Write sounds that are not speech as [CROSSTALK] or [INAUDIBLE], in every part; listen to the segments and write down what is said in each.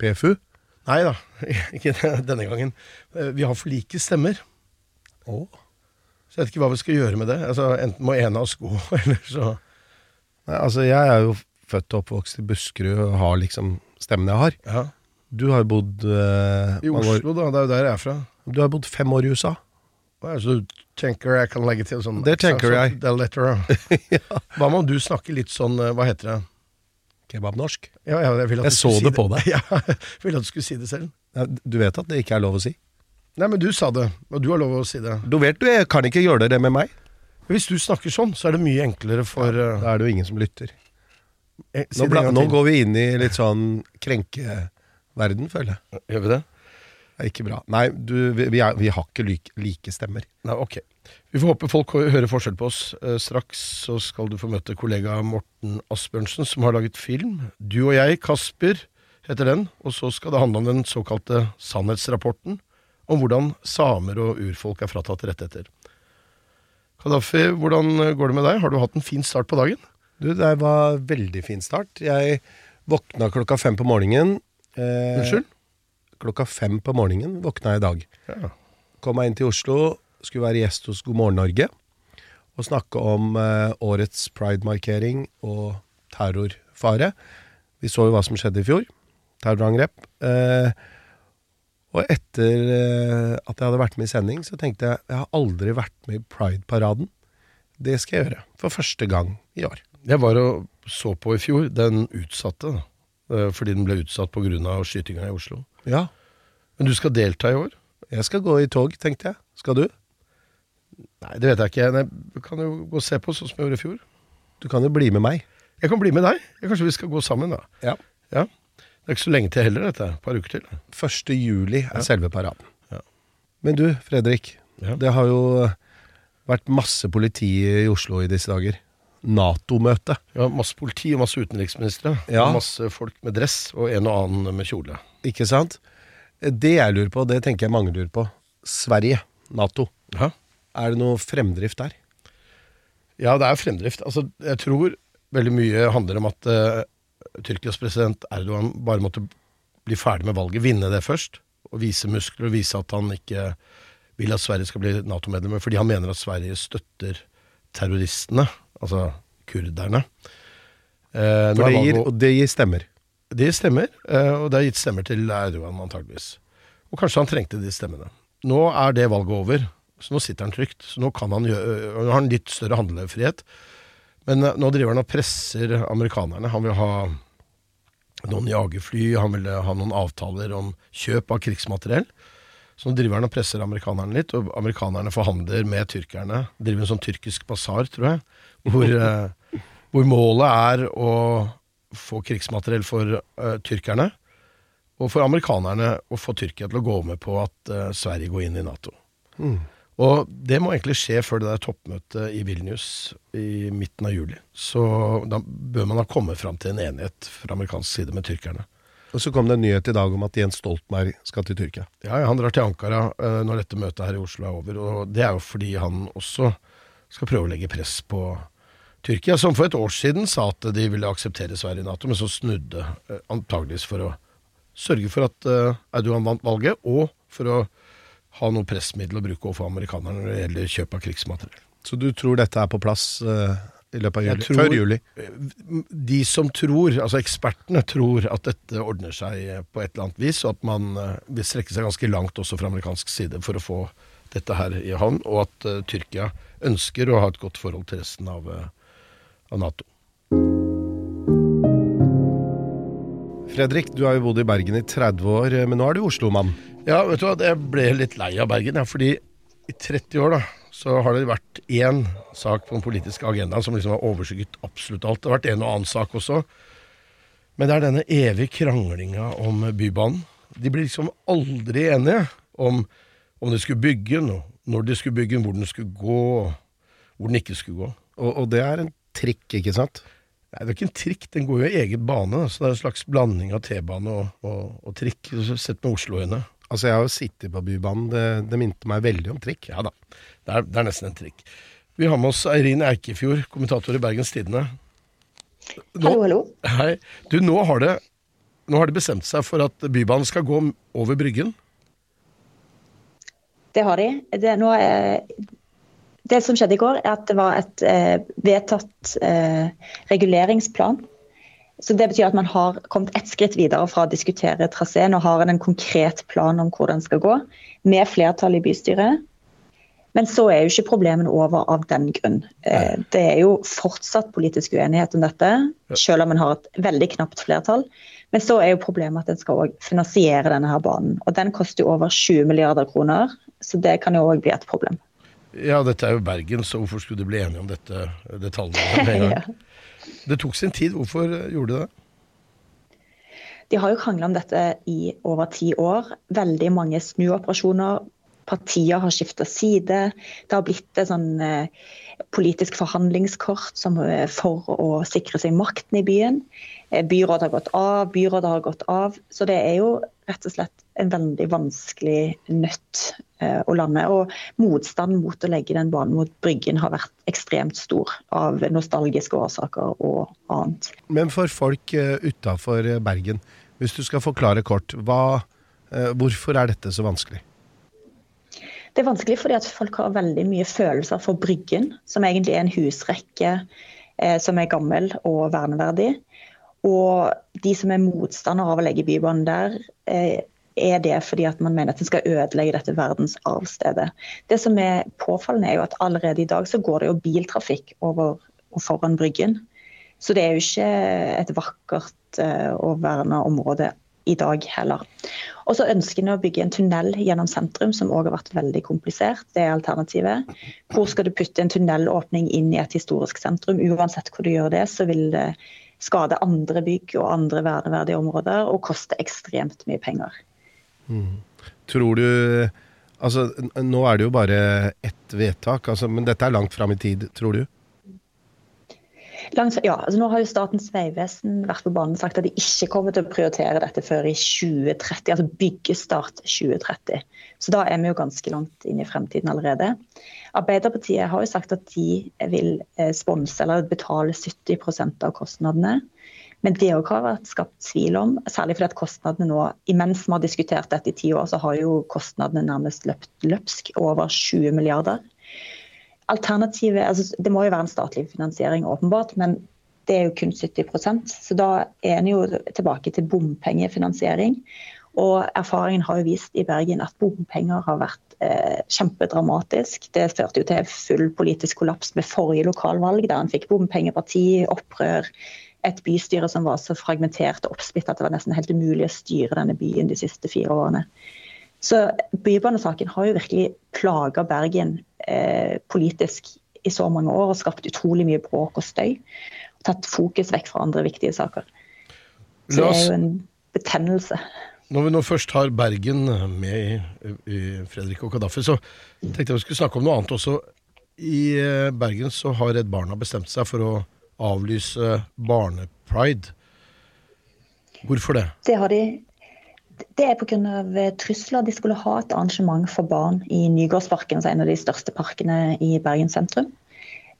PFU? Nei da, [LAUGHS] ikke denne gangen. Eh, Vi har for like stemmer. Oh. Så jeg vet ikke hva vi skal gjøre med det. Altså, Enten må en av oss gå, [LAUGHS] eller så Nei, altså, jeg er jo født og oppvokst i Buskerud og har liksom stemmen jeg har. Ja. Du har jo bodd eh, I Oslo, da. Det er jo der jeg er fra. Du har bodd fem år i USA. Det så du tenker jeg kan legge til sånn Det tenker jeg. Det. [LAUGHS] Hva med om du snakker litt sånn eh, Hva heter det? Kebabnorsk. Ja, ja, jeg Jeg så det på deg. [LAUGHS] Ja, jeg ville at du skulle si det selv. Ja, Du vet at det ikke er lov å si? Nei, men du sa det, og du har lov å si det. Du vet du, jeg kan ikke gjøre det med meg. Hvis du snakker sånn, så er det mye enklere for eh, Da er det jo ingen som lytter. Jeg, si Nå, bla, nå går vi inn i litt sånn krenkeverden, føler jeg. Gjør vi det? Det er ikke bra. Nei, du, vi, vi, er, vi har ikke like, like stemmer. Nei, ok. Vi får håpe folk hører forskjell på oss. Eh, straks så skal du få møte kollega Morten Asbjørnsen, som har laget film. Du og jeg, Kasper, heter den. Og så skal det handle om den såkalte sannhetsrapporten. Om hvordan samer og urfolk er fratatt rettigheter. Kadafi, hvordan går det med deg? Har du hatt en fin start på dagen? Du, det var veldig fin start. Jeg våkna klokka fem på morgenen. Eh, Unnskyld? Klokka fem på morgenen våkna jeg i dag. Ja. Kom meg inn til Oslo, skulle være gjest hos God morgen Norge. Og snakke om eh, årets pride-markering og terrorfare. Vi så jo hva som skjedde i fjor. Terrorangrep. Eh, og etter eh, at jeg hadde vært med i sending, så tenkte jeg jeg har aldri vært med i Pride-paraden. Det skal jeg gjøre. For første gang i år. Jeg var og så på i fjor den utsatte. Eh, fordi den ble utsatt pga. skytinga i Oslo. Ja. Men du skal delta i år? Jeg skal gå i tog, tenkte jeg. Skal du? Nei, det vet jeg ikke. Nei, du kan jo gå og se på, sånn som jeg gjorde i fjor. Du kan jo bli med meg. Jeg kan bli med deg. Ja, kanskje vi skal gå sammen, da. Ja. Ja. Det er ikke så lenge til heller, dette. Et par uker til. 1. juli er selve paraden. Ja. Men du, Fredrik. Ja. Det har jo vært masse politi i Oslo i disse dager. Nato-møte. Ja, masse politi og masse utenriksministre. Ja. Og masse folk med dress, og en og annen med kjole. Ikke sant? Det jeg lurer på, det tenker jeg mange lurer på. Sverige. Nato. Ja. Er det noe fremdrift der? ja, det er fremdrift. Altså, jeg tror veldig mye handler om at uh, Tyrkias president Erdogan bare måtte bli ferdig med valget, vinne det først, og vise muskler og vise at han ikke vil at Sverige skal bli Nato-medlemmer, fordi han mener at Sverige støtter terroristene, altså kurderne. Eh, For det gir, og det gir stemmer. Det stemmer, eh, og det har gitt stemmer til Erdogan antageligvis. Og kanskje han trengte de stemmene. Nå er det valget over, så nå sitter han trygt. Så nå han gjøre, nå har han litt større handlefrihet. Men eh, nå driver han og presser amerikanerne. Han vil ha noen jagerfly, han vil ha noen avtaler om kjøp av krigsmateriell. Så nå driver han og presser amerikanerne litt, og amerikanerne forhandler med tyrkerne. Driver en sånn tyrkisk basar, tror jeg, hvor, eh, hvor målet er å få krigsmateriell for uh, tyrkerne, og for amerikanerne å få Tyrkia til å gå med på at uh, Sverige går inn i Nato. Og det må egentlig skje før det der toppmøtet i Vilnius i midten av juli. Så da bør man ha kommet fram til en enighet fra amerikansk side med tyrkerne. Og så kom det en nyhet i dag om at Jens Stoltenberg skal til Tyrkia. Ja, ja, han drar til Ankara uh, når dette møtet her i Oslo er over, og det er jo fordi han også skal prøve å legge press på Tyrkia, som for et år siden sa at de ville akseptere Sverige i Nato, men så snudde eh, antageligvis for å sørge for at eh, Erdogan vant valget, og for å ha noe pressmiddel å bruke overfor amerikanerne når det gjelder kjøp av krigsmateriell. Så du tror dette er på plass uh, i løpet av juli? tror- Før juli? De som tror, altså ekspertene tror at dette ordner seg på et eller annet vis, og at man uh, vil strekke seg ganske langt også fra amerikansk side for å få dette her i havn, og at uh, Tyrkia ønsker å ha et godt forhold til resten av, eh, av Nato. Fredrik, du har jo bodd i Bergen i 30 år, men nå er du Oslo-mann. Ja, vet du hva, jeg ble litt lei av Bergen, ja, fordi i 30 år da, så har det vært én sak på den politiske agendaen som liksom har overskygget absolutt alt. Det har vært en og annen sak også. Men det er denne evige kranglinga om Bybanen. De blir liksom aldri enige om om de skulle bygge den, når de skulle bygge den, hvor den skulle gå, og hvor den ikke skulle gå. Og, og det er en trikk, ikke sant? Nei, det er ikke en trikk, den går jo i egen bane. Så det er en slags blanding av T-bane og, og, og trikk, sett med Oslo-øyne. Altså, jeg har jo sittet på Bybanen. Det, det minte meg veldig om trikk. Ja da, det er, det er nesten en trikk. Vi har med oss Eirin Eikefjord, kommentator i Bergens Tidende. Hallo, hallo. Hei. Du, nå har, det, nå har det bestemt seg for at Bybanen skal gå over Bryggen. Det har de. Det, nå er, det som skjedde i går, er at det var et eh, vedtatt eh, reguleringsplan. Så Det betyr at man har kommet ett skritt videre fra å diskutere traseen og har en konkret plan om hvor den skal gå, med flertall i bystyret. Men så er jo ikke problemene over av den grunn. Eh, det er jo fortsatt politisk uenighet om dette, selv om man har et veldig knapt flertall. Men så er jo problemet at en skal også finansiere denne her banen. Og den koster jo over 20 milliarder kroner, så det kan jo òg bli et problem. Ja, dette er jo Bergen, så hvorfor skulle de bli enige om dette detaljene med en gang? [LAUGHS] ja. Det tok sin tid. Hvorfor gjorde de det? De har jo krangla om dette i over ti år. Veldig mange snuoperasjoner. Partier har skifta side. Det har blitt et sånn eh, politisk forhandlingskort som, eh, for å sikre seg makten i byen. Eh, byrådet har gått av, byrådet har gått av. Så det er jo rett og slett en veldig vanskelig nøtt eh, å lande. Og motstanden mot å legge den banen mot Bryggen har vært ekstremt stor av nostalgiske årsaker og annet. Men for folk uh, utafor Bergen, hvis du skal forklare kort, hva, uh, hvorfor er dette så vanskelig? Det er vanskelig fordi at folk har veldig mye følelser for Bryggen, som egentlig er en husrekke eh, som er gammel og verneverdig. Og de som er motstandere av å legge Bybanen der, eh, er det fordi at man mener at en skal ødelegge dette verdensarvstedet. Det som er påfallende, er jo at allerede i dag så går det jo biltrafikk over og foran Bryggen. Så det er jo ikke et vakkert eh, og verna område i dag heller. Og så ønsker en å bygge en tunnel gjennom sentrum, som òg har vært veldig komplisert. Det er alternativet. Hvor skal du putte en tunnelåpning inn i et historisk sentrum? Uansett hvor du gjør det, så vil det skade andre bygg og andre verneverdige områder og koste ekstremt mye penger. Mm. Tror du Altså, nå er det jo bare ett vedtak, altså, men dette er langt fram i tid, tror du? Langt, ja, altså nå har jo Statens vegvesen vært på banen og sagt at de ikke kommer til å prioritere dette før i 2030, altså byggestart 2030. Så da er vi jo ganske langt inn i fremtiden allerede. Arbeiderpartiet har jo sagt at de vil eh, sponse eller betale 70% av kostnadene. Men det òg har vært skapt tvil om, særlig fordi at kostnadene nå Imens vi har diskutert dette i ti år, så har jo kostnadene nærmest løpt løpsk over 20 milliarder. Alternativet, altså Det må jo være en statlig finansiering, åpenbart, men det er jo kun 70% Så da er en jo tilbake til bompengefinansiering. Og erfaringen har jo vist i Bergen at bompenger har vært eh, kjempedramatisk. Det førte jo til full politisk kollaps med forrige lokalvalg, der en fikk bompengeparti, opprør, et bystyre som var så fragmentert og oppsplittet at det var nesten helt umulig å styre denne byen de siste fire årene. Så Bybanesaken har jo virkelig plaga Bergen eh, politisk i så mange år og skapt utrolig mye bråk og støy. Og tatt fokus vekk fra andre viktige saker. Så det er jo en betennelse. Når vi nå først har Bergen med i, i Fredrik og Kadafi, så tenkte jeg vi skulle snakke om noe annet også. I eh, Bergen så har Redd Barna bestemt seg for å avlyse barnepride. Hvorfor det? Det har de. Det er pga. Eh, trusler. De skulle ha et arrangement for barn i Nygårdsparken, en av de største parkene i Bergen sentrum.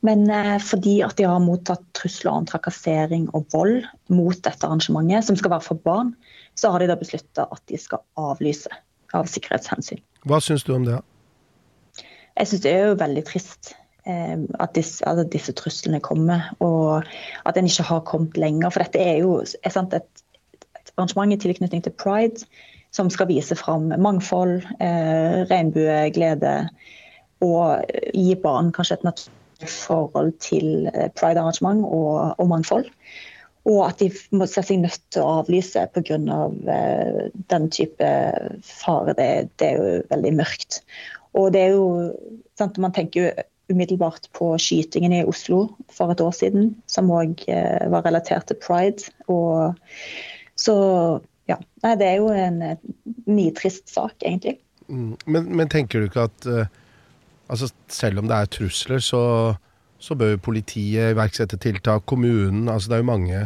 Men eh, fordi at de har mottatt trusler om trakassering og vold mot dette arrangementet, som skal være for barn, så har de da beslutta at de skal avlyse av sikkerhetshensyn. Hva syns du om det? Jeg syns det er jo veldig trist. Eh, at disse, at disse, truslene kommer, og at en ikke har kommet lenger. For dette er jo er sant, et, et, arrangement i tilknytning til pride som skal vise fram mangfold, eh, regnbueglede og gi barn kanskje et naturlig forhold til eh, pride-arrangement og, og, mangfold. Og at de må se seg nødt til å avlyse pga. Eh, den type fare, det, det, er jo veldig mørkt. Og det er jo sant, Man tenker jo umiddelbart på skytingen i Oslo for et år siden, som òg eh, var relatert til pride. Og så ja. Nei, det er jo en eh, nitrist sak, egentlig. Mm. Men, men tenker du ikke at eh, altså selv om det er trusler, så, så bør politiet iverksette tiltak, kommunen altså Det er jo mange,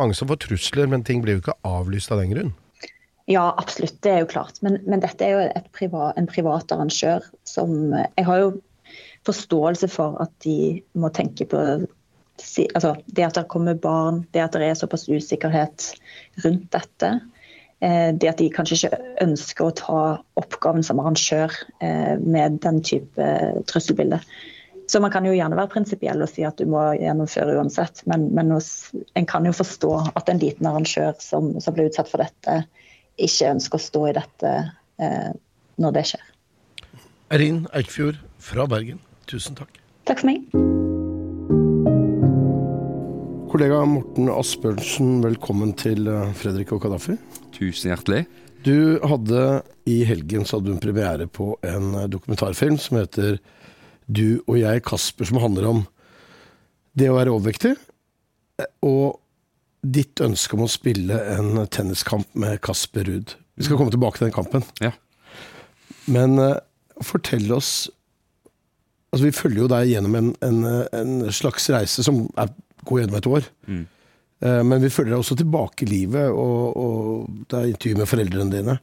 mange som får trusler, men ting blir jo ikke avlyst av den grunn. Ja, absolutt. Det er jo klart. Men, men dette er jo privat, en privat arrangør som Jeg har jo forståelse for at de må tenke på altså, det at det kommer barn, det at det er såpass usikkerhet rundt dette. Eh, det at de kanskje ikke ønsker å ta oppgaven som arrangør eh, med den type trusselbilde. Så man kan jo gjerne være prinsipiell og si at du må gjennomføre uansett, men, men en kan jo forstå at en liten arrangør som, som blir utsatt for dette, ikke ønsker å stå i dette eh, når det skjer. Erin Eikfjord fra Bergen, tusen takk. Takk for meg. Kollega Morten Asbjørnsen, velkommen til eh, Fredrik og Kadafi. Tusen hjertelig. Du hadde i helgen så hadde du en premiere på en eh, dokumentarfilm som heter Du og jeg, Kasper, som handler om det å være overvektig. Eh, og ditt ønske om å spille en tenniskamp med Kasper Ruud. Vi skal komme tilbake til den kampen. Ja. Men fortell oss Altså, vi følger jo deg gjennom en, en, en slags reise som er, går gjennom et år. Mm. Uh, men vi følger deg også tilbake i livet, og, og det er intervju med foreldrene dine.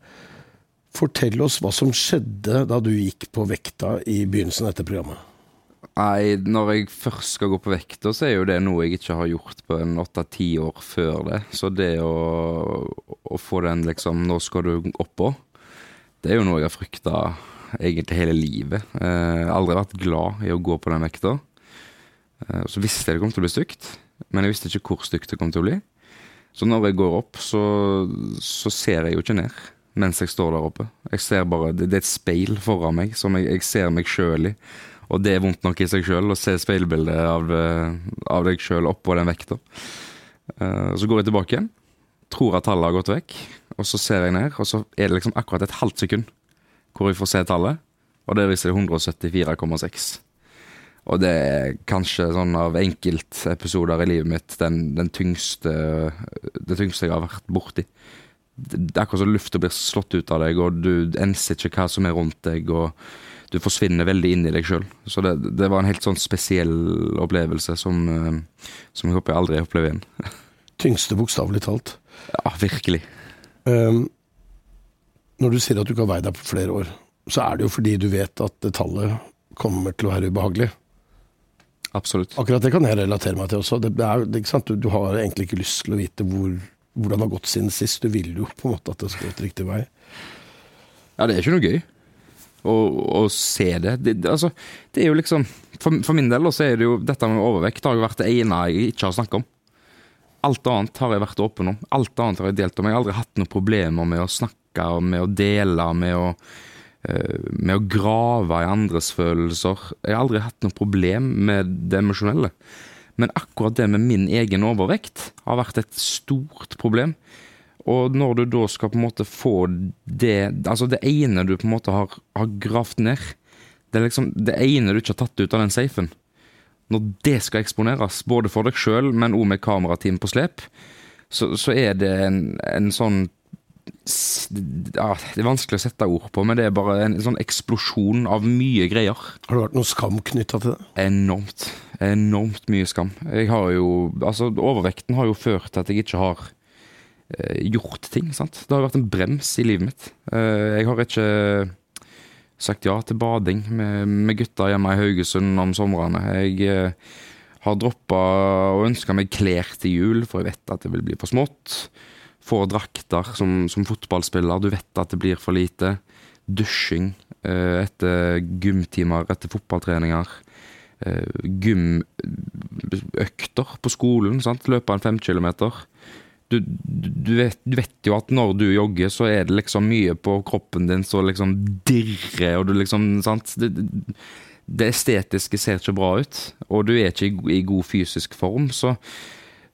Fortell oss hva som skjedde da du gikk på vekta i begynnelsen av dette programmet. Nei, når jeg først skal gå på vekta, så er jo det noe jeg ikke har gjort på en åtte-ti år før det. Så det å, å, få den liksom Nå skal du oppå. Det er jo noe jeg har frykta egentlig hele livet. Eh, aldri vært glad i å gå på den vekta. Eh, så visste jeg det kom til å bli stygt, men jeg visste ikke hvor stygt det kom til å bli. Så når jeg går opp, så, så ser jeg jo ikke ned mens jeg står der oppe. Jeg ser bare, Det, det er et speil foran meg som jeg, jeg ser meg sjøl i. Og det er vondt nok i seg sjøl å se speilbildet av, eh, av deg sjøl oppå den vekta. Uh, så går jeg tilbake igjen, tror at tallet har gått vekk, og så ser jeg ned, og så er det liksom akkurat et halvt sekund hvor jeg får se tallet, og det viser 174,6. Og det er kanskje sånn av enkeltepisoder i livet mitt den, den tyngste, det tyngste jeg har vært borti. Det er akkurat som lufta blir slått ut av deg, og du enser ikke hva som er rundt deg. og du forsvinner veldig inn i deg sjøl. Så det, det, var en helt sånn spesiell opplevelse som, eh, som jeg håper jeg aldri opplever igjen. [LAUGHS] Tyngste bokstavelig talt. Ja, virkelig. Um, når du sier at du ikke har veid deg på flere år, så er det jo fordi du vet at det tallet kommer til å være ubehagelig. Absolutt. Akkurat det kan jeg relatere meg til også. Det er, det, du, du, har egentlig ikke lyst til å vite hvor, hvordan det har gått siden sist. Du vil jo på en måte at det skal gå riktig vei. Ja, det er ikke noe gøy å se det. det. altså, det er jo liksom for, for, min del så er det jo dette med overvekt har jo vært det ene jeg ikke har snakket om. Alt annet har jeg vært åpen om. Alt annet har jeg delt om. Jeg har aldri hatt noen problemer med å snakke, med å dele, med å, uh, med å grave i andres følelser. Jeg har aldri hatt noe problem med det emosjonelle. Men akkurat det med min egen overvekt har vært et stort problem. Og når du da skal på en måte få det Altså det ene du på en måte har, har gravd ned, det er liksom det ene du ikke har tatt ut av den safen, når det skal eksponeres, både for deg sjøl, men òg med kamerateam på slep, så, så er det en, en sånn ja, Det er vanskelig å sette ord på, men det er bare en sånn eksplosjon av mye greier. Har det vært noe skam knytta til det? Enormt. Enormt mye skam. Jeg har jo Altså, overvekten har jo ført til at jeg ikke har Eh, gjort ting. sant? Det har vært en brems i livet mitt. Eh, jeg har ikke sagt ja til bading med, med gutta hjemme i Haugesund om somrene. Jeg eh, har droppa å ønske meg klær til jul, for jeg vet at det vil bli for smått. Få drakter som, som fotballspiller, du vet at det blir for lite. Dusjing etter gymtimer, etter fotballtreninger. Gymøkter på skolen. sant? Løpe en fem kilometer du, du, vet, du, vet, jo at når du jogger, så er det liksom mye på kroppen din som liksom dirrer, og du liksom Sant? Det, det, estetiske ser ikke bra ut, og du er ikke i god fysisk form, så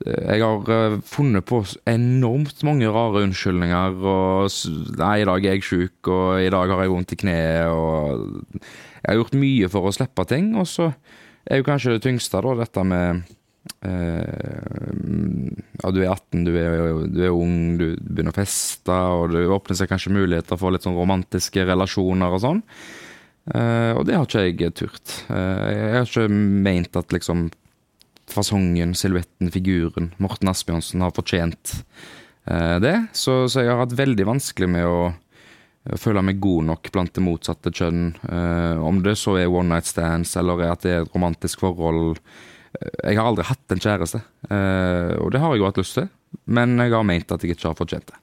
jeg har eh, funnet på enormt mange rare unnskyldninger. Og nei, i dag er jeg sjuk, og i dag har jeg vondt i kneet, og Jeg har gjort mye for å slippe ting, og så er jo kanskje det tyngste da dette med eh, Ja, du er 18, du er, du er ung, du begynner å feste, og det åpner seg kanskje muligheter for litt sånn romantiske relasjoner og sånn. Eh, og det har ikke jeg turt. Eh, jeg har ikke meint at liksom fasongen, silhuetten, figuren Morten Asbjørnsen har fortjent eh, det. Så, så jeg har hatt veldig vanskelig med å føle meg god nok blant det motsatte kjønn. Eh, om det så er one night stands eller er at det er et romantisk forhold. Eh, Jeg har aldri hatt en kjæreste, eh, og det har jeg jo hatt lyst til. Men jeg har ment at jeg ikke har fortjent det.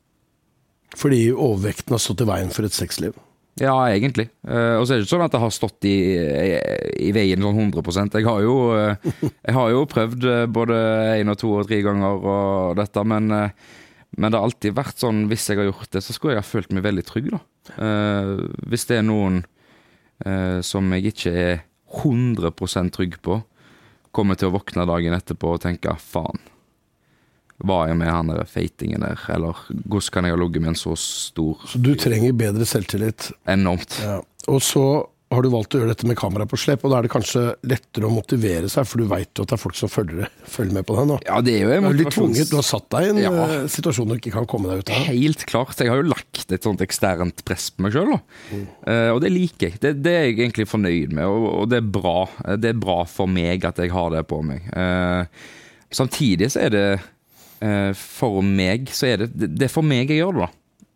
Fordi overvekten har stått i veien for et sexliv. Ja, egentlig. Eh, og så er det ikke sånn at det har stått i, i, i veien sånn 100% Jeg har jo, eh, jeg har jo prøvd eh, både én og to og tre ganger og dette, men, men det har alltid vært sånn hvis jeg har gjort det, så skulle jeg ha følt meg veldig trygg, da. Hvis det er noen som jeg ikke er 100% trygg på, kommer til å våkne dagen etterpå og tenke faen. Var jeg med han der feitingen der, eller hvordan kan jeg ha ligget med en så stor Så du trenger bedre selvtillit. Enormt. Ja. Og så har du valgt å gjøre dette med kamera på slep, og da er det kanskje lettere å motivere seg, for du veit jo at det er folk som følger, følger med på deg nå. Ja, det er jo en Du er litt motivasjons- tvunget, du har satt deg i en Ja. eh, situasjon du ikke kan komme deg ut av. Helt klart. Jeg har jo lagt et sånt eksternt press på meg sjøl, og det liker jeg. Det, det er jeg egentlig fornøyd med, og, og det er bra. Det er bra for meg at jeg har det på meg. Uh, samtidig så er det for meg så er det, det er for meg jeg gjør det, da.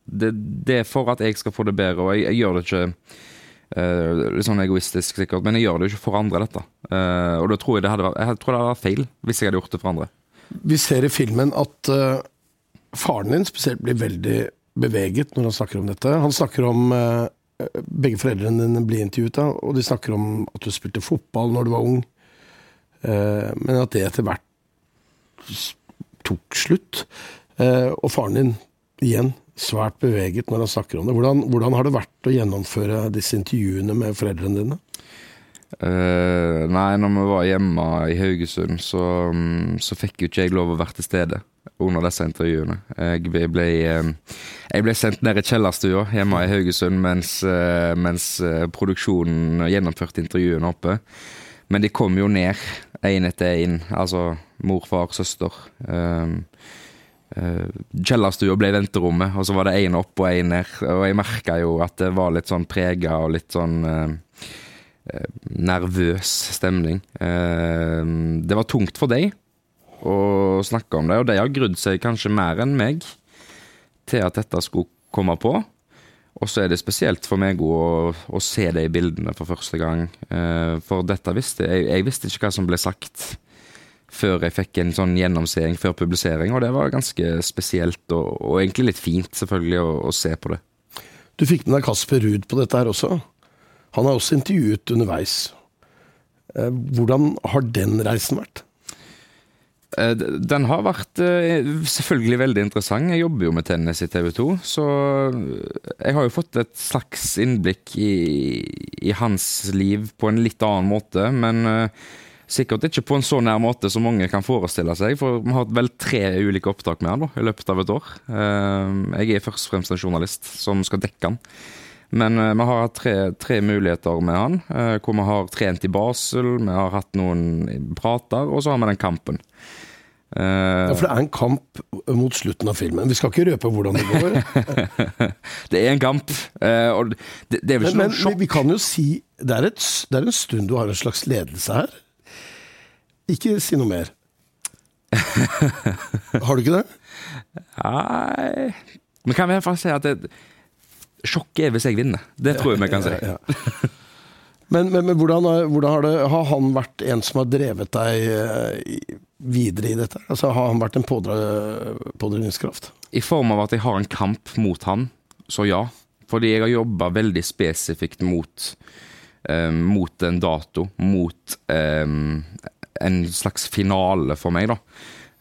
Det, det er for at jeg skal få det bedre, og jeg, jeg gjør det ikke uh, litt sånn egoistisk sikkert, men jeg gjør det jo ikke for andre, dette. Uh, og da tror jeg det hadde vært, jeg tror det hadde vært feil hvis jeg hadde gjort det for andre. Vi ser i filmen at uh, faren din spesielt blir veldig beveget når han snakker om dette. Han snakker om uh, Begge foreldrene dine blir intervjuet, da, og de snakker om at du spilte fotball når du var ung, eh, men at det etter hvert tok slutt. Eh, og faren din, igjen, svært beveget når han snakker om det. Hvordan, hvordan har det vært å gjennomføre disse intervjuene med foreldrene dine? Uh, nei, når vi var hjemme i Haugesund, så, mm, så fikk jo ikke jeg lov å være til stede under disse intervjuene. Jeg ble, eh, jeg ble sendt ned i kjellerstua hjemme i Haugesund mens, mens produksjonen gjennomførte intervjuene oppe. Men de kom jo ned én etter én, altså mor, far, søster. Um, Uh, Kjellerstua ble venterommet, og så var det én opp og én ned. Og jeg merka jo at det var litt sånn prega og litt sånn eh, nervøs stemning. Uh, det var tungt for deg å snakke om det, og de har grudd seg kanskje mer enn meg til at dette skulle komme på. Og så er det spesielt for meg å, å se de bildene for første gang. Eh, for dette visste jeg, jeg visste ikke hva som ble sagt før jeg fikk en sånn gjennomseing før publisering, og det var ganske spesielt og, og egentlig litt fint, selvfølgelig, å, å se på det. Du fikk med deg Kasper Ruud på dette her også. Han er også intervjuet underveis. Eh, Hvordan har den reisen vært? Eh, Den har vært eh, selvfølgelig veldig interessant. Jeg jobber jo med tennis i TV 2, så jeg har jo fått et slags innblikk i, i hans liv på en litt annen måte, men eh, sikkert ikke på en så nær måte som mange kan forestille seg, for vi har hatt vel tre ulike opptak med han da, i løpet av et år. Eh, Jeg er først og fremst en journalist som skal dekke han. Men eh, vi har hatt tre, tre muligheter med han, eh, hvor vi har trent i Basel, vi har hatt noen prater, og så har vi den kampen. Ja, for det er en kamp mot slutten av filmen. Vi skal ikke røpe hvordan det går. [LAUGHS] det er en kamp, eh, og det, det er vel Men, ikke men noe vi, sjokk. vi kan jo si det er, et, det er en stund du har en slags ledelse her. Ikke si noe mer. [LAUGHS] Har du ikke det? Nei Men kan vi fall si at det, sjokk er hvis jeg vinner. Det tror jeg vi kan si. Ja, ja. Men, men, men hvordan, hvordan har, det, har han vært en som har drevet deg eh, i- videre i dette? Altså, har han vært en pådrivningskraft? I form av at jeg har en kamp mot han, så ja. Fordi jeg har jobba veldig spesifikt mot eh, Mot en dato. Mot eh, en slags finale for meg, da.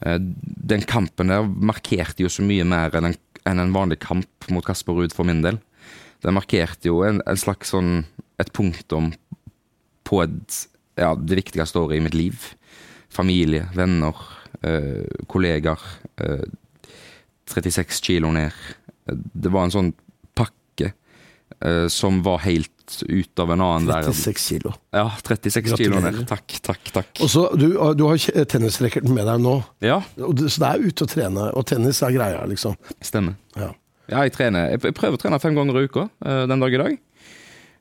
Eh, den kampen der markerte jo så mye mer enn en, enn en vanlig kamp mot Kasper Ruud for min del. Den markerte jo en, en slags sånn Et punktum på et, ja, det viktigste året i mitt liv. Familie, venner, eh, kollegaer. eh, 36 kilo ned. Det var en sånn pakke eh, som var helt ut av en annen verden. 36 kilo. Ja, 36 kilo ned. Takk, takk, takk. Og så, du, du har tennisracketen med deg nå, Ja, så det er ute å trene, og tennis er greia, liksom. stemmer. Ja. Ja, jeg trener. Jeg jeg prøver å trene fem ganger i uka eh, den dag i dag.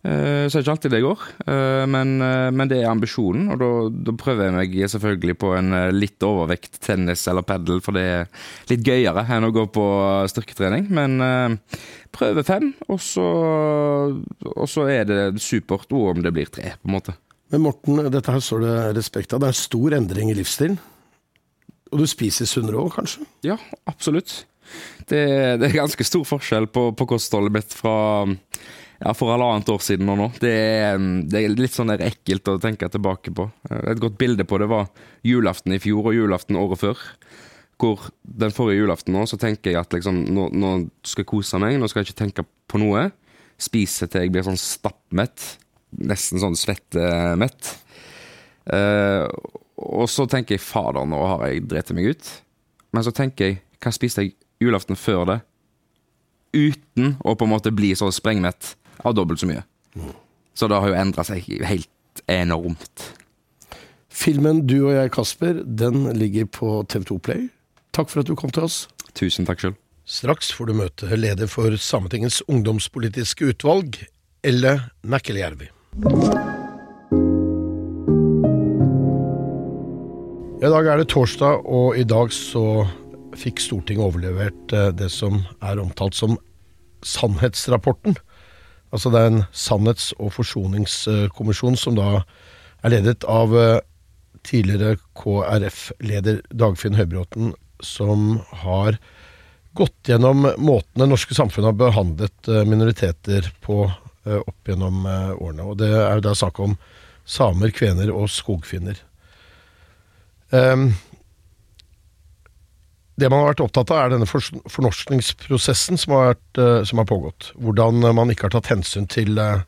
Eh, Så er det ikke alltid det går, eh, men, eh, men det er ambisjonen. Og da, da prøver jeg meg selvfølgelig på en litt overvekt tennis eller padel, for det er litt gøyere enn å gå på styrketrening. Men prøve fem, og så, og så er det supert og om det blir tre, på en måte. Men Morten, dette her står det respekt av. Det er stor endring i livsstilen. Og du spiser sunnere òg, kanskje? Ja, absolutt. Det, det er ganske stor forskjell på, på kostholdet mitt fra ja, for halvannet år siden og nå. Det er, det er litt sånn der ekkelt å tenke tilbake på. Et godt bilde på det var julaften i fjor og julaften året før. Hvor den forrige julaften nå, så tenker jeg at liksom, nå, nå skal jeg kose meg, nå skal jeg ikke tenke på noe. Spise til jeg blir sånn stappmett. Nesten sånn svettemett. Uh, og så tenker jeg fader, nå har jeg drept meg ut. Men så tenker jeg, hva spiste jeg julaften før det? Uten å på en måte bli så sprengmett av dobbelt så mye. Så det har jo endra seg helt enormt. Filmen Du og jeg, Kasper, den ligger på TV2 Play. Takk for at du kom til oss. Tusen takk sjøl. Straks får du møte leder for Sametingets ungdomspolitiske utvalg, Elle Nækkeljärvi. I dag er det torsdag, og i dag så fikk Stortinget overlevert eh, det som er omtalt som Sannhetsrapporten. Altså det er en sannhets- og forsoningskommisjon som da er ledet av eh, tidligere KrF-leder Dagfinn Høybråten, som har gått gjennom måten det norske samfunnet har behandlet eh, minoriteter på eh, opp gjennom årene. Og det er jo da snakk om samer, kvener og skogfinner. Ehm, det man har vært opptatt av, er denne fornorskningsprosessen som har, vært, eh, som har pågått. Hvordan eh, man ikke har tatt hensyn til eh,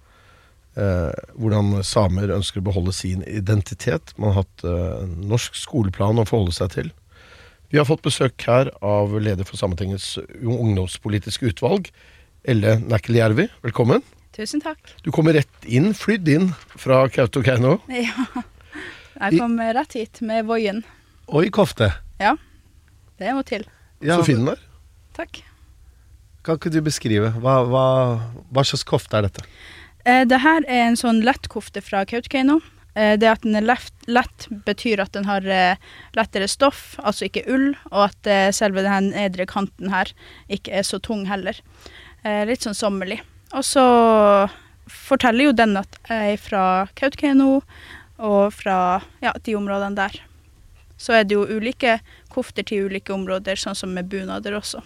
hvordan samer ønsker å beholde sin identitet. Man har hatt eh, norsk skoleplan å forholde seg til. Vi har fått besøk her av leder for Sametingets ungdomspolitiske utvalg, Elle Nækkeljärvi. Velkommen. Tusen takk. Du kommer rett inn, flydd inn fra Kautokeino. Ja. Jeg kom rett hit med Voien. Oi, kofte. Ja, det må til. Ja, Så fin den er. Takk. Kan ikke du beskrive? Hva, hva, hva slags kofte er dette? Eh, det her er en sånn lettkofte fra Kautokeino. Eh, det at den er lett, lett betyr at den har eh, lettere stoff, altså ikke ull, og at eh, selve den nedre kanten her ikke er så tung heller. Eh, litt sånn sommerlig. Og så forteller jo den at jeg er fra Kautokeino, og fra ja, de områdene der. Så er det jo ulike kofter til ulike områder, sånn som med bunader også.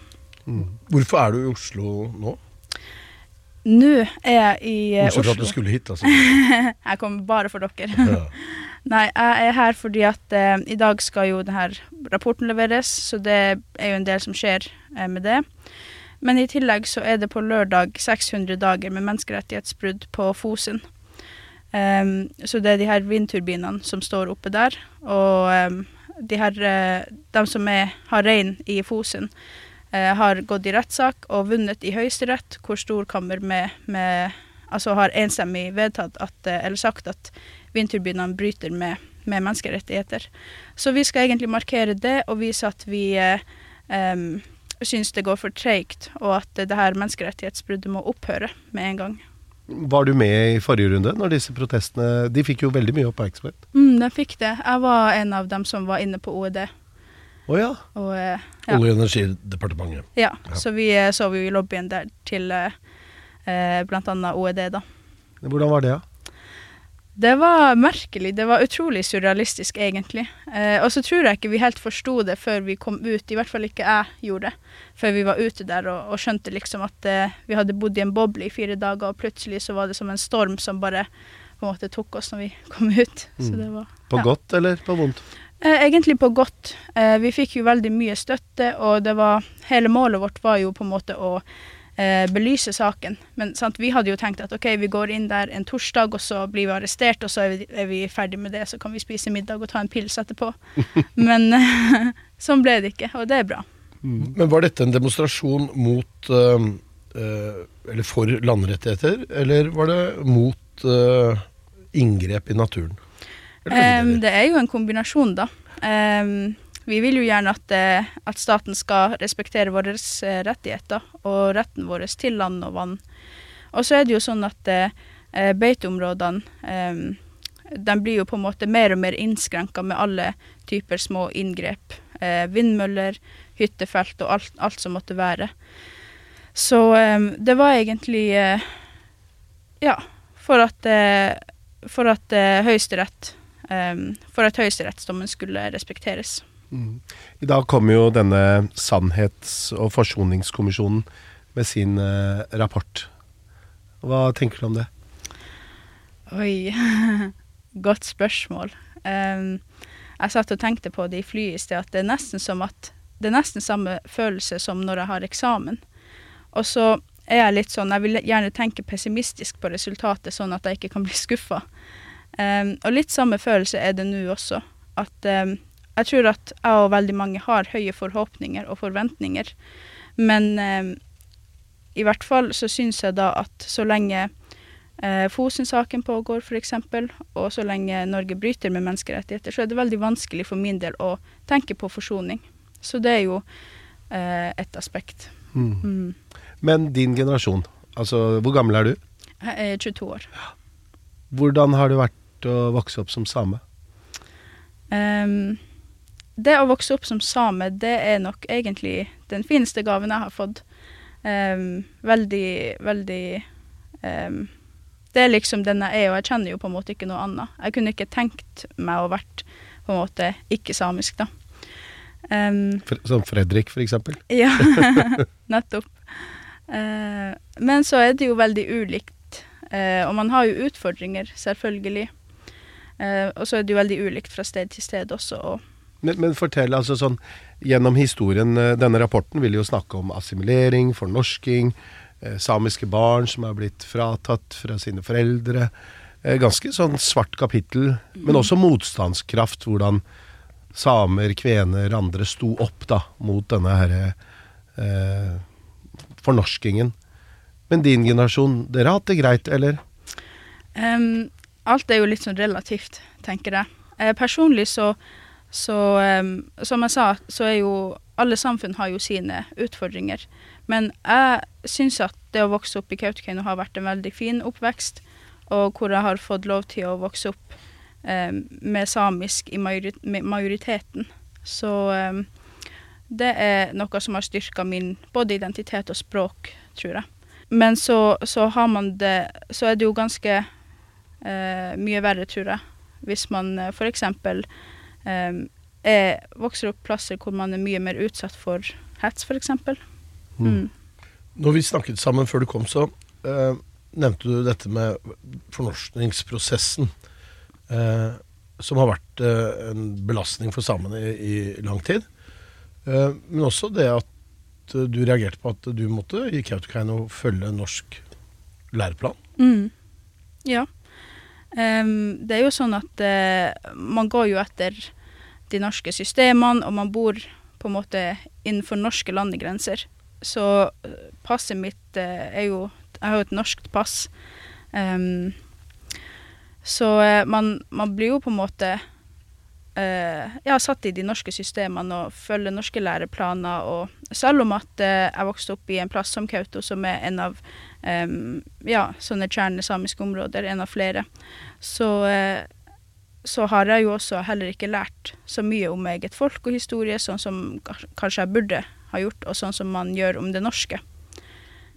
Hvorfor er du i Oslo nå? Nå er jeg i Oslo. Bortsett fra at du skulle hit, altså. [LAUGHS] Jeg kommer bare for dere. Ja. [LAUGHS] Nei, jeg er her fordi at eh, i dag skal jo denne rapporten leveres, så det er jo en del som skjer eh, med det. Men i tillegg så er det på lørdag 600 dager med menneskerettighetsbrudd på Fosen. Um, så det er de her vindturbinene som står oppe der, og em, de her, eh, de som er, har rein i Fosen, eh, har gått i rettssak og vunnet i Høyesterett, hvor Storkammer med, med altså har enstemmig vedtatt at, eh, eller sagt at vindturbinene bryter med, med menneskerettigheter. Så vi skal egentlig markere det og vise at vi eh, em, syns det går for treigt, og at det her menneskerettighetsbruddet må opphøre med en gang. Var du med i forrige runde når disse protestene De fikk jo veldig mye oppmerksomhet. Mm, den fikk det. Jeg var en av dem som var inne på OED. Å ja. Og, eh, ja. Olje- og energidepartementet. Ja, så vi eh, sov jo i lobbyen der til eh, bl.a. blant annet OED, da. Hvordan var det, da? Det var merkelig. Det var utrolig surrealistisk, egentlig. Eh, og så tror jeg ikke vi helt forsto det før vi kom ut, i hvert fall ikke jeg gjorde det. Før vi var ute der og, og skjønte liksom at eh, vi hadde bodd i en boble i fire dager, og plutselig så var det som en storm som bare på en måte tok oss når vi [LAUGHS] kom ut. Så det var På godt eller på vondt? Eh, egentlig på godt. Eh, vi fikk jo veldig mye støtte, og det var Hele målet vårt var jo på en måte å eh, belyse saken. Men sant, vi hadde jo tenkt at ok, vi går inn der en torsdag, og så blir vi arrestert, og så er vi, er vi ferdig med det, så kan vi spise middag og ta en pils etterpå. [LAUGHS] Men eh, [LAUGHS] sånn ble det ikke, og det er bra. Men var dette en demonstrasjon mot eh, eh, Eller for landrettigheter, eller var det mot eh, inngrep i naturen? Deler? det er jo en kombinasjon, da. Em, vi vil jo gjerne at, eh, at staten skal respektere våre eh, rettigheter og retten vår til land og vann. Og så er det jo sånn at eh, eh, beiteområdene eh, de blir jo på en måte mer og mer innskrenka med alle typer små inngrep. Eh, vindmøller, hyttefelt og alt, alt som måtte være. Så det var egentlig Ja, for at, for at Høyesterett For at høyesterettsdommen skulle respekteres. I dag kommer jo denne Sannhets- og forsoningskommisjonen med sin eh, rapport. Hva tenker du om det? Oi, [LAUGHS] godt spørsmål. Um, jeg satt og tenkte på det i flyet i sted, at det er nesten som at det er nesten samme følelse som når jeg har eksamen. Og så er jeg litt sånn, jeg vil gjerne tenke pessimistisk på resultatet, sånn at jeg ikke kan bli [LAUGHS] skuffa. Um, og litt samme følelse er det nå også. At em, jeg tror at jeg og veldig mange har høye forhåpninger og forventninger. Men eh, i hvert fall så syns jeg da at så lenge eh, Fosen-saken pågår f.eks., og så lenge Norge bryter med menneskerettigheter, så er det veldig vanskelig for min del å tenke på forsoning. Så det er jo eh, et aspekt. Mm. Men din generasjon, altså hvor gammel er du? Jeg er 22 år. Hvordan har det vært å vokse opp som same? Em, det å vokse opp som same, det er nok egentlig den fineste gaven jeg har fått. Um, veldig, veldig um, Det er liksom den jeg er, og jeg kjenner jo på en måte ikke noe annet. Jeg kunne ikke tenkt meg å vært på en måte ikke-samisk, da. Um, Som Fredrik, for eksempel? [LAUGHS] ja, [LAUGHS] nettopp. Uh, men så er det jo veldig ulikt, uh, og man har jo utfordringer, selvfølgelig. Uh, og så er det jo veldig ulikt fra sted til sted også. Og, Men, men fortell, altså sånn Gjennom historien, eh, denne rapporten vil jo snakke om assimilering, fornorsking, eh, samiske barn som er blitt fratatt fra sine foreldre. Eh, ganske sånn svart kapittel, men også motstandskraft. Hvordan samer, kvener, andre sto opp da mot denne herre eh, fornorskingen. Men din generasjon, dere har hatt det greit, eller? Um, alt er jo litt sånn relativt, tenker jeg. Eh, personlig så, så Som jeg sa, så er jo alle samfunn har jo sine utfordringer. Men jeg syns at det å vokse opp i Kautokeino har vært en veldig fin oppvekst, og hvor jeg har fått lov til å vokse opp em, med samisk i majori majoriteten. Så em, det er noe som har styrka min både identitet og språk, tror jeg. Men så, så har man det Så er det jo ganske eh, mye verre, tror jeg, hvis man eh, f.eks. Eh, er, vokser opp plasser hvor man er mye mer utsatt for hets, f.eks. Mm. Når vi snakket sammen før du kom, så uh, nevnte du dette med fornorskningsprosessen. Uh, som har vært uh, en belastning for samene i, i lang tid. Men også det at du reagerte på at du måtte i Kautokeino følge norsk læreplan. Mm. Ja. Em, det er jo sånn at uh, man går jo etter de norske systemene, og man bor på en måte innenfor norske landegrenser. Så eh, passet mitt uh, er jo Jeg har jo et norskt pass. Um, så man, man blir jo på en måte ja, satt i de norske systemene og følger norske læreplaner. Og selv om at eh, jeg vokste opp i en plass som Kautokeino, som er en av um, ja, sånne kjernesamiske områder, en av flere, så, eh, så har jeg jo også heller ikke lært så mye om eget folk og historie, sånn som kanskje jeg burde ha gjort, og sånn som man gjør om det norske.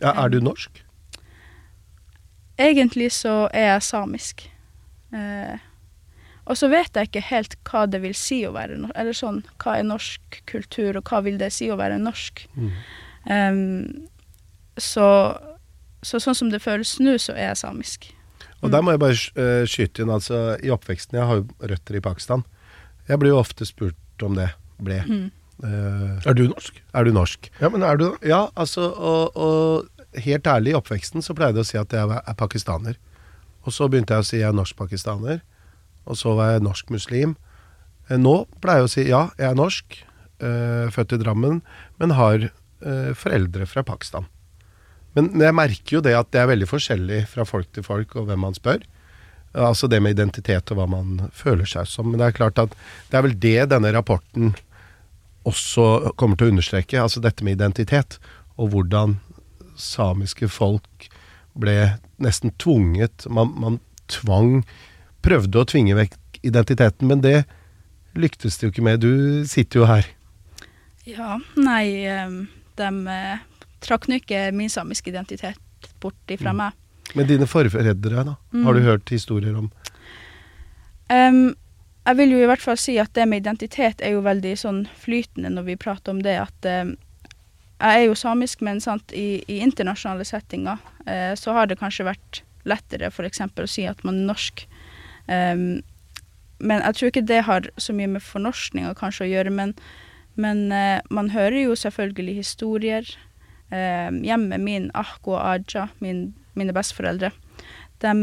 Ja, er du norsk? Egentlig så er jeg samisk. Eh, og så vet jeg ikke helt hva det vil si å være norsk, eller sånn, hva er norsk kultur, og hva vil det si å være norsk. Em, så, så sånn som det føles nå, så er jeg samisk. Og der må jeg bare eh, skyte inn, altså i oppveksten Jeg har jo røtter i Pakistan. Jeg blir jo ofte spurt om det. Ble. Mm. Uh, Er du norsk? er du norsk? Ja, men er du det? Ja, altså, og, og helt ærlig, i oppveksten så pleide jeg å si at jeg er pakistaner. Og så begynte jeg å si jeg er norsk-pakistaner. Og så var jeg norsk-muslim. Eh, Nå pleier jeg å si ja, jeg er norsk, eh, født i Drammen, men har eh, foreldre fra Pakistan. Men jeg merker jo det at det er veldig forskjellig fra folk til folk og hvem man spør. Altså det med identitet og hva man føler seg som. Men det er klart at det er vel det denne rapporten også kommer til å understreke. Altså dette med identitet, og hvordan samiske folk ble nesten tvunget Man, man tvang Prøvde å tvinge vekk identiteten, men det lyktes det jo ikke med. Du sitter jo her. Ja, nei, eh, de eh, trakk nå ikke min samiske identitet bort ifra Mm. meg. Men dine forfedre, da? Mm. Har du hørt historier om Um, jeg vil jo i hvert fall si at det med identitet er jo veldig sånn flytende når vi prater om det at um, jeg er jo samisk, men sant, i, i internasjonale settinger uh, så har det kanskje vært lettere f.eks. å si at man er norsk. Men jeg tror ikke det har så mye med fornorskninga kanskje å gjøre, men, men eh, man hører jo selvfølgelig historier. Eh, hjemme min Ahko og Aja, min, mine besteforeldre, de,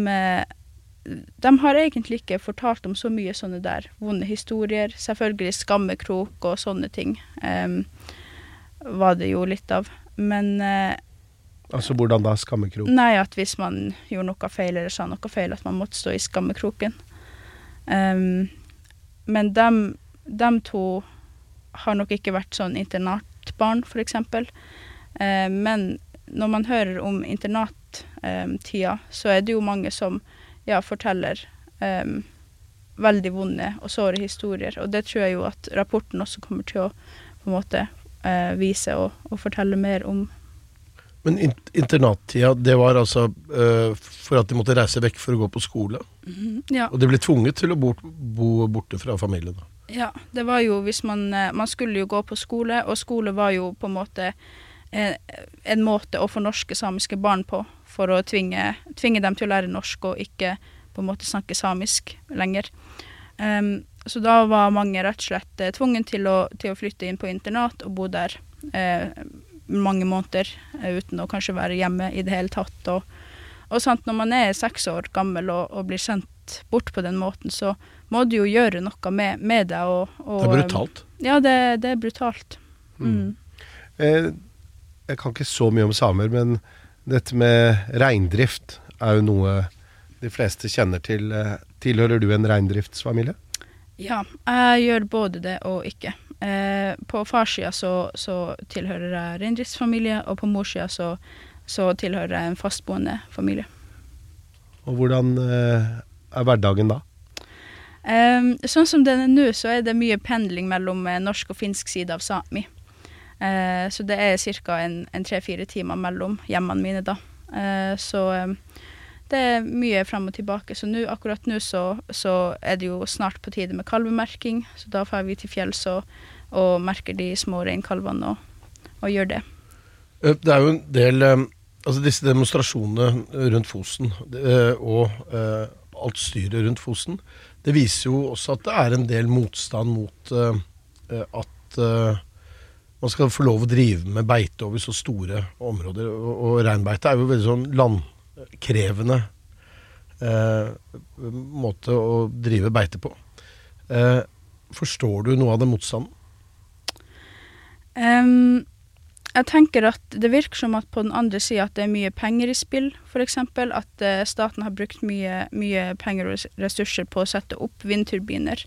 de har egentlig ikke fortalt om så mye sånne der vonde historier. Selvfølgelig skammekrok og sånne ting um, var det jo litt av. Men eh, Altså hvordan da? Skammekrok? Nei, at hvis man gjorde noe feil eller sa noe feil, at man måtte stå i skammekroken. Um, men dem, dem to har nok ikke vært sånn internatbarn, for eksempel. Eh, men når man hører om internattida, så er det jo mange som ja, forteller um, veldig vonde og såre historier. Og det tror jeg jo at rapporten også kommer til å på en måte uh, vise og, og fortelle mer om. Men internattida, det var altså uh, for at de måtte reise vekk for å gå på skole? Ja. Og de ble tvunget til å bo, bo borte fra familien? da. Ja, det var jo hvis man eh, Man skulle jo gå på skole, og skole var jo på en måte en, en måte å fornorske samiske barn på, for å tvinge, tvinge dem til å lære norsk og ikke på en måte snakke samisk lenger. Um, så da var mange rett og slett eh, tvungen til å, til å flytte inn på internat og bo der eh, mange måneder eh, uten å kanskje være hjemme i det hele tatt. Og, og sant, når man er seks år gammel og, og blir sendt bort på den måten, så må du jo gjøre noe med, med det. Og, og, Det er brutalt. Ja, det, det er brutalt. Mm. Eh, jeg kan ikke så mye om samer, men dette med reindrift er jo noe de fleste kjenner til. Eh, Tilhører du en reindriftsfamilie? Ja, jeg gjør både det og ikke. Eh, på farssida så, så tilhører jeg reindriftsfamilie, og på morssida så, så tilhører jeg en fastboende familie. Og hvordan eh, er hverdagen da? Em, sånn som den er nå, så er det mye pendling mellom eh, norsk og finsk side av Sápmi. Eh, så det er ca. tre-fire timer mellom hjemmene mine, da. Eh, så em, det er mye frem og tilbake. Så nu, akkurat nå så, så er det jo snart på tide med kalvemerking, så da drar vi til fjells og, og merker de små reinkalvene og, og gjør det. Eh, Det er jo en del eh, Altså disse demonstrasjonene rundt Fosen eh, og alt styret rundt Fosen, det viser jo også at det er en del motstand mot at man skal få lov å drive med beite over så store områder. Og, og reinbeite er jo veldig sånn landkrevende eh, måte å drive beite på. Eh, forstår du noe av den motstanden? Um, jeg tenker at det virker som at på den andre sida at det er mye penger i spill, f.eks. At uh, staten har brukt mye, mye penger og ressurser på å sette opp vindturbiner.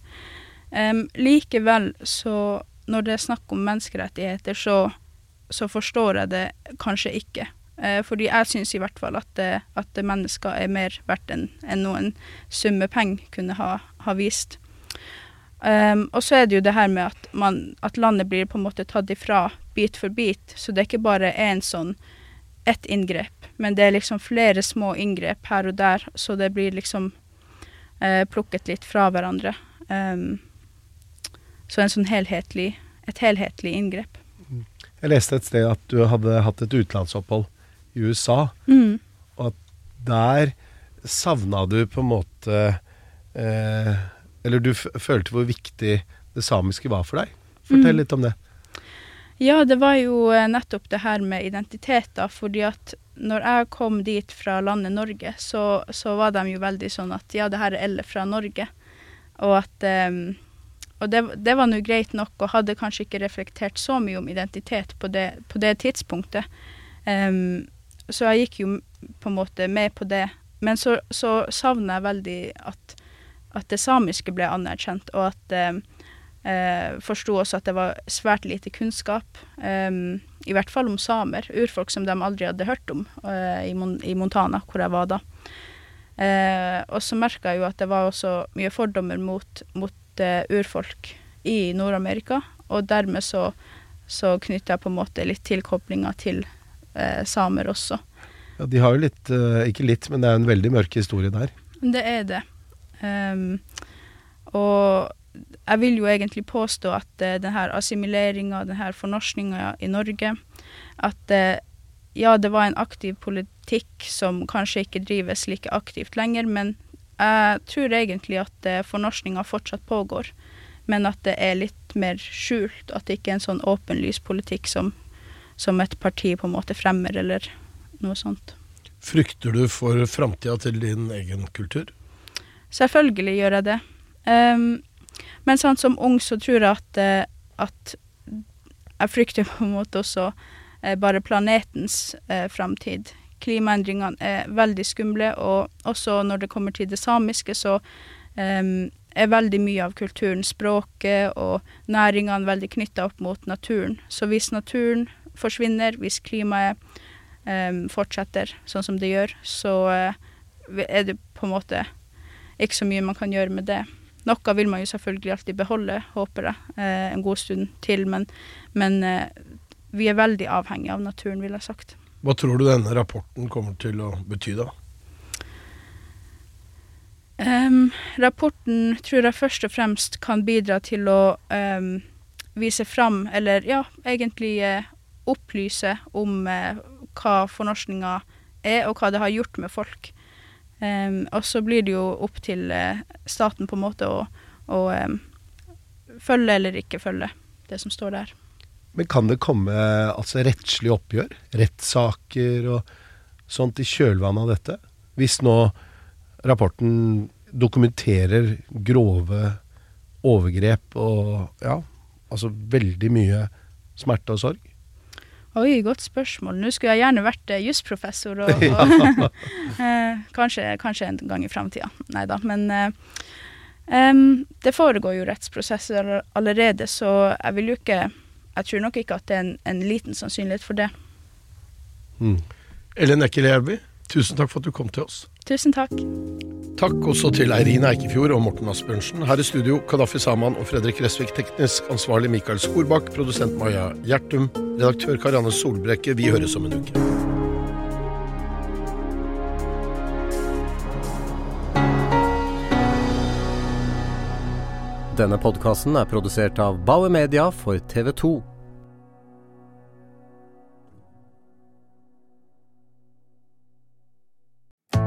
Um, likevel så, når det er snakk om menneskerettigheter, så, så forstår jeg det kanskje ikke. Eh, fordi jeg syns i hvert fall at, at mennesker er mer verdt enn en noen summe penger kunne ha, ha vist. Um, og så er det jo det her med at, man, at landet blir på en måte tatt ifra bit for bit. Så det er ikke bare én sånn ett inngrep, men det er liksom flere små inngrep her og der, så det blir liksom eh, plukket litt fra hverandre. Um, så en sånn helhetlig, et helhetlig inngrep. Jeg leste et sted at du hadde hatt et utenlandsopphold i USA, Mm. og at der savna du på en måte eh, Eller du følte hvor viktig det samiske var for deg. Fortell Mm. litt om det. Ja, det var jo eh, nettopp det her med identitet, da. Fordi at når jeg kom dit fra landet Norge, så, så var de jo veldig sånn at ja, det her er Elle fra Norge. Og at um, Og det, det var nå greit nok, og hadde kanskje ikke reflektert så mye om identitet på det, på det tidspunktet. Um, så jeg gikk jo på en måte med på det. Men så, så savner jeg veldig at, at det samiske ble anerkjent, og at um, eh, forsto også at det var svært lite kunnskap, eh, i hvert fall om samer, urfolk som de aldri hadde hørt om eh, i, Mon i, Montana, hvor jeg var da. Eh, og så merka jeg jo at det var også mye fordommer mot, mot eh, urfolk i Nord-Amerika, og dermed så, så knytta jeg på en måte litt tilkoblinga til eh, samer også. Ja, De har jo litt, uh, ikke litt, men det er en veldig mørk historie der. Det er det. Um, og jeg vil jo egentlig påstå at uh, denne assimileringa, denne fornorskninga i Norge, at uh, ja, det var en aktiv politikk som kanskje ikke drives like aktivt lenger, men jeg tror egentlig at uh, fornorskninga fortsatt pågår. Men at det er litt mer skjult, at det ikke er en sånn åpenlys politikk som, som et parti på en måte fremmer, eller noe sånt. Frykter du for framtida til din egen kultur? Selvfølgelig gjør jeg det. Um, men sånn som ung så tror jeg at, uh, at jeg frykter [LAUGHS] på en måte også eh, bare planetens eh, framtid. Klimaendringene er veldig skumle, og også når det kommer til det samiske, så um, er veldig mye av kulturen, språket og næringene veldig knytta opp mot naturen. Så hvis naturen forsvinner, hvis klimaet um, fortsetter sånn som det gjør, så er det på en måte ikke så mye man kan gjøre med det. Noe vil man jo selvfølgelig alltid beholde, håper jeg, uh, en god stund til, men, men uh, vi er veldig avhengig av naturen, vil jeg ha sagt. Hva tror du denne rapporten kommer til å bety, da? Um, rapporten tror jeg først og fremst kan bidra til å um, vise fram, eller ja, egentlig uh, opplyse om uh, hva fornorskninga er, og hva det har gjort med folk. Um, og så blir det jo opp til uh, staten på en måte å, å um, følge eller ikke følge det som står der. Men kan det komme altså rettslig oppgjør, rettssaker og sånt i kjølvannet av dette? Hvis nå rapporten dokumenterer grove overgrep og ja, altså veldig mye smerte og sorg? Oi, godt spørsmål. Nå skulle jeg gjerne vært uh, jusprofessor, og, [LAUGHS] og [LAUGHS] eh, kanskje, kanskje, en gang i framtida. Nei da. Men uh, um, det foregår jo rettsprosesser allerede, så jeg vil jo ikke Jeg tror nok ikke at det er en, en liten sannsynlighet for det. Mm. Ellen Ekkel Hjelby, tusen takk for at du kom til oss. Tusen takk. Takk også til Eirin Eikefjord og Morten Asbjørnsen. Her i studio Kadafi Saman og Fredrik Resvik, teknisk ansvarlig Mikael Skorbakk, produsent Maja Gjertum, redaktør Karianne Solbrekke. Vi høres om en uke. Denne podkasten er produsert av Bauer Media for TV 2.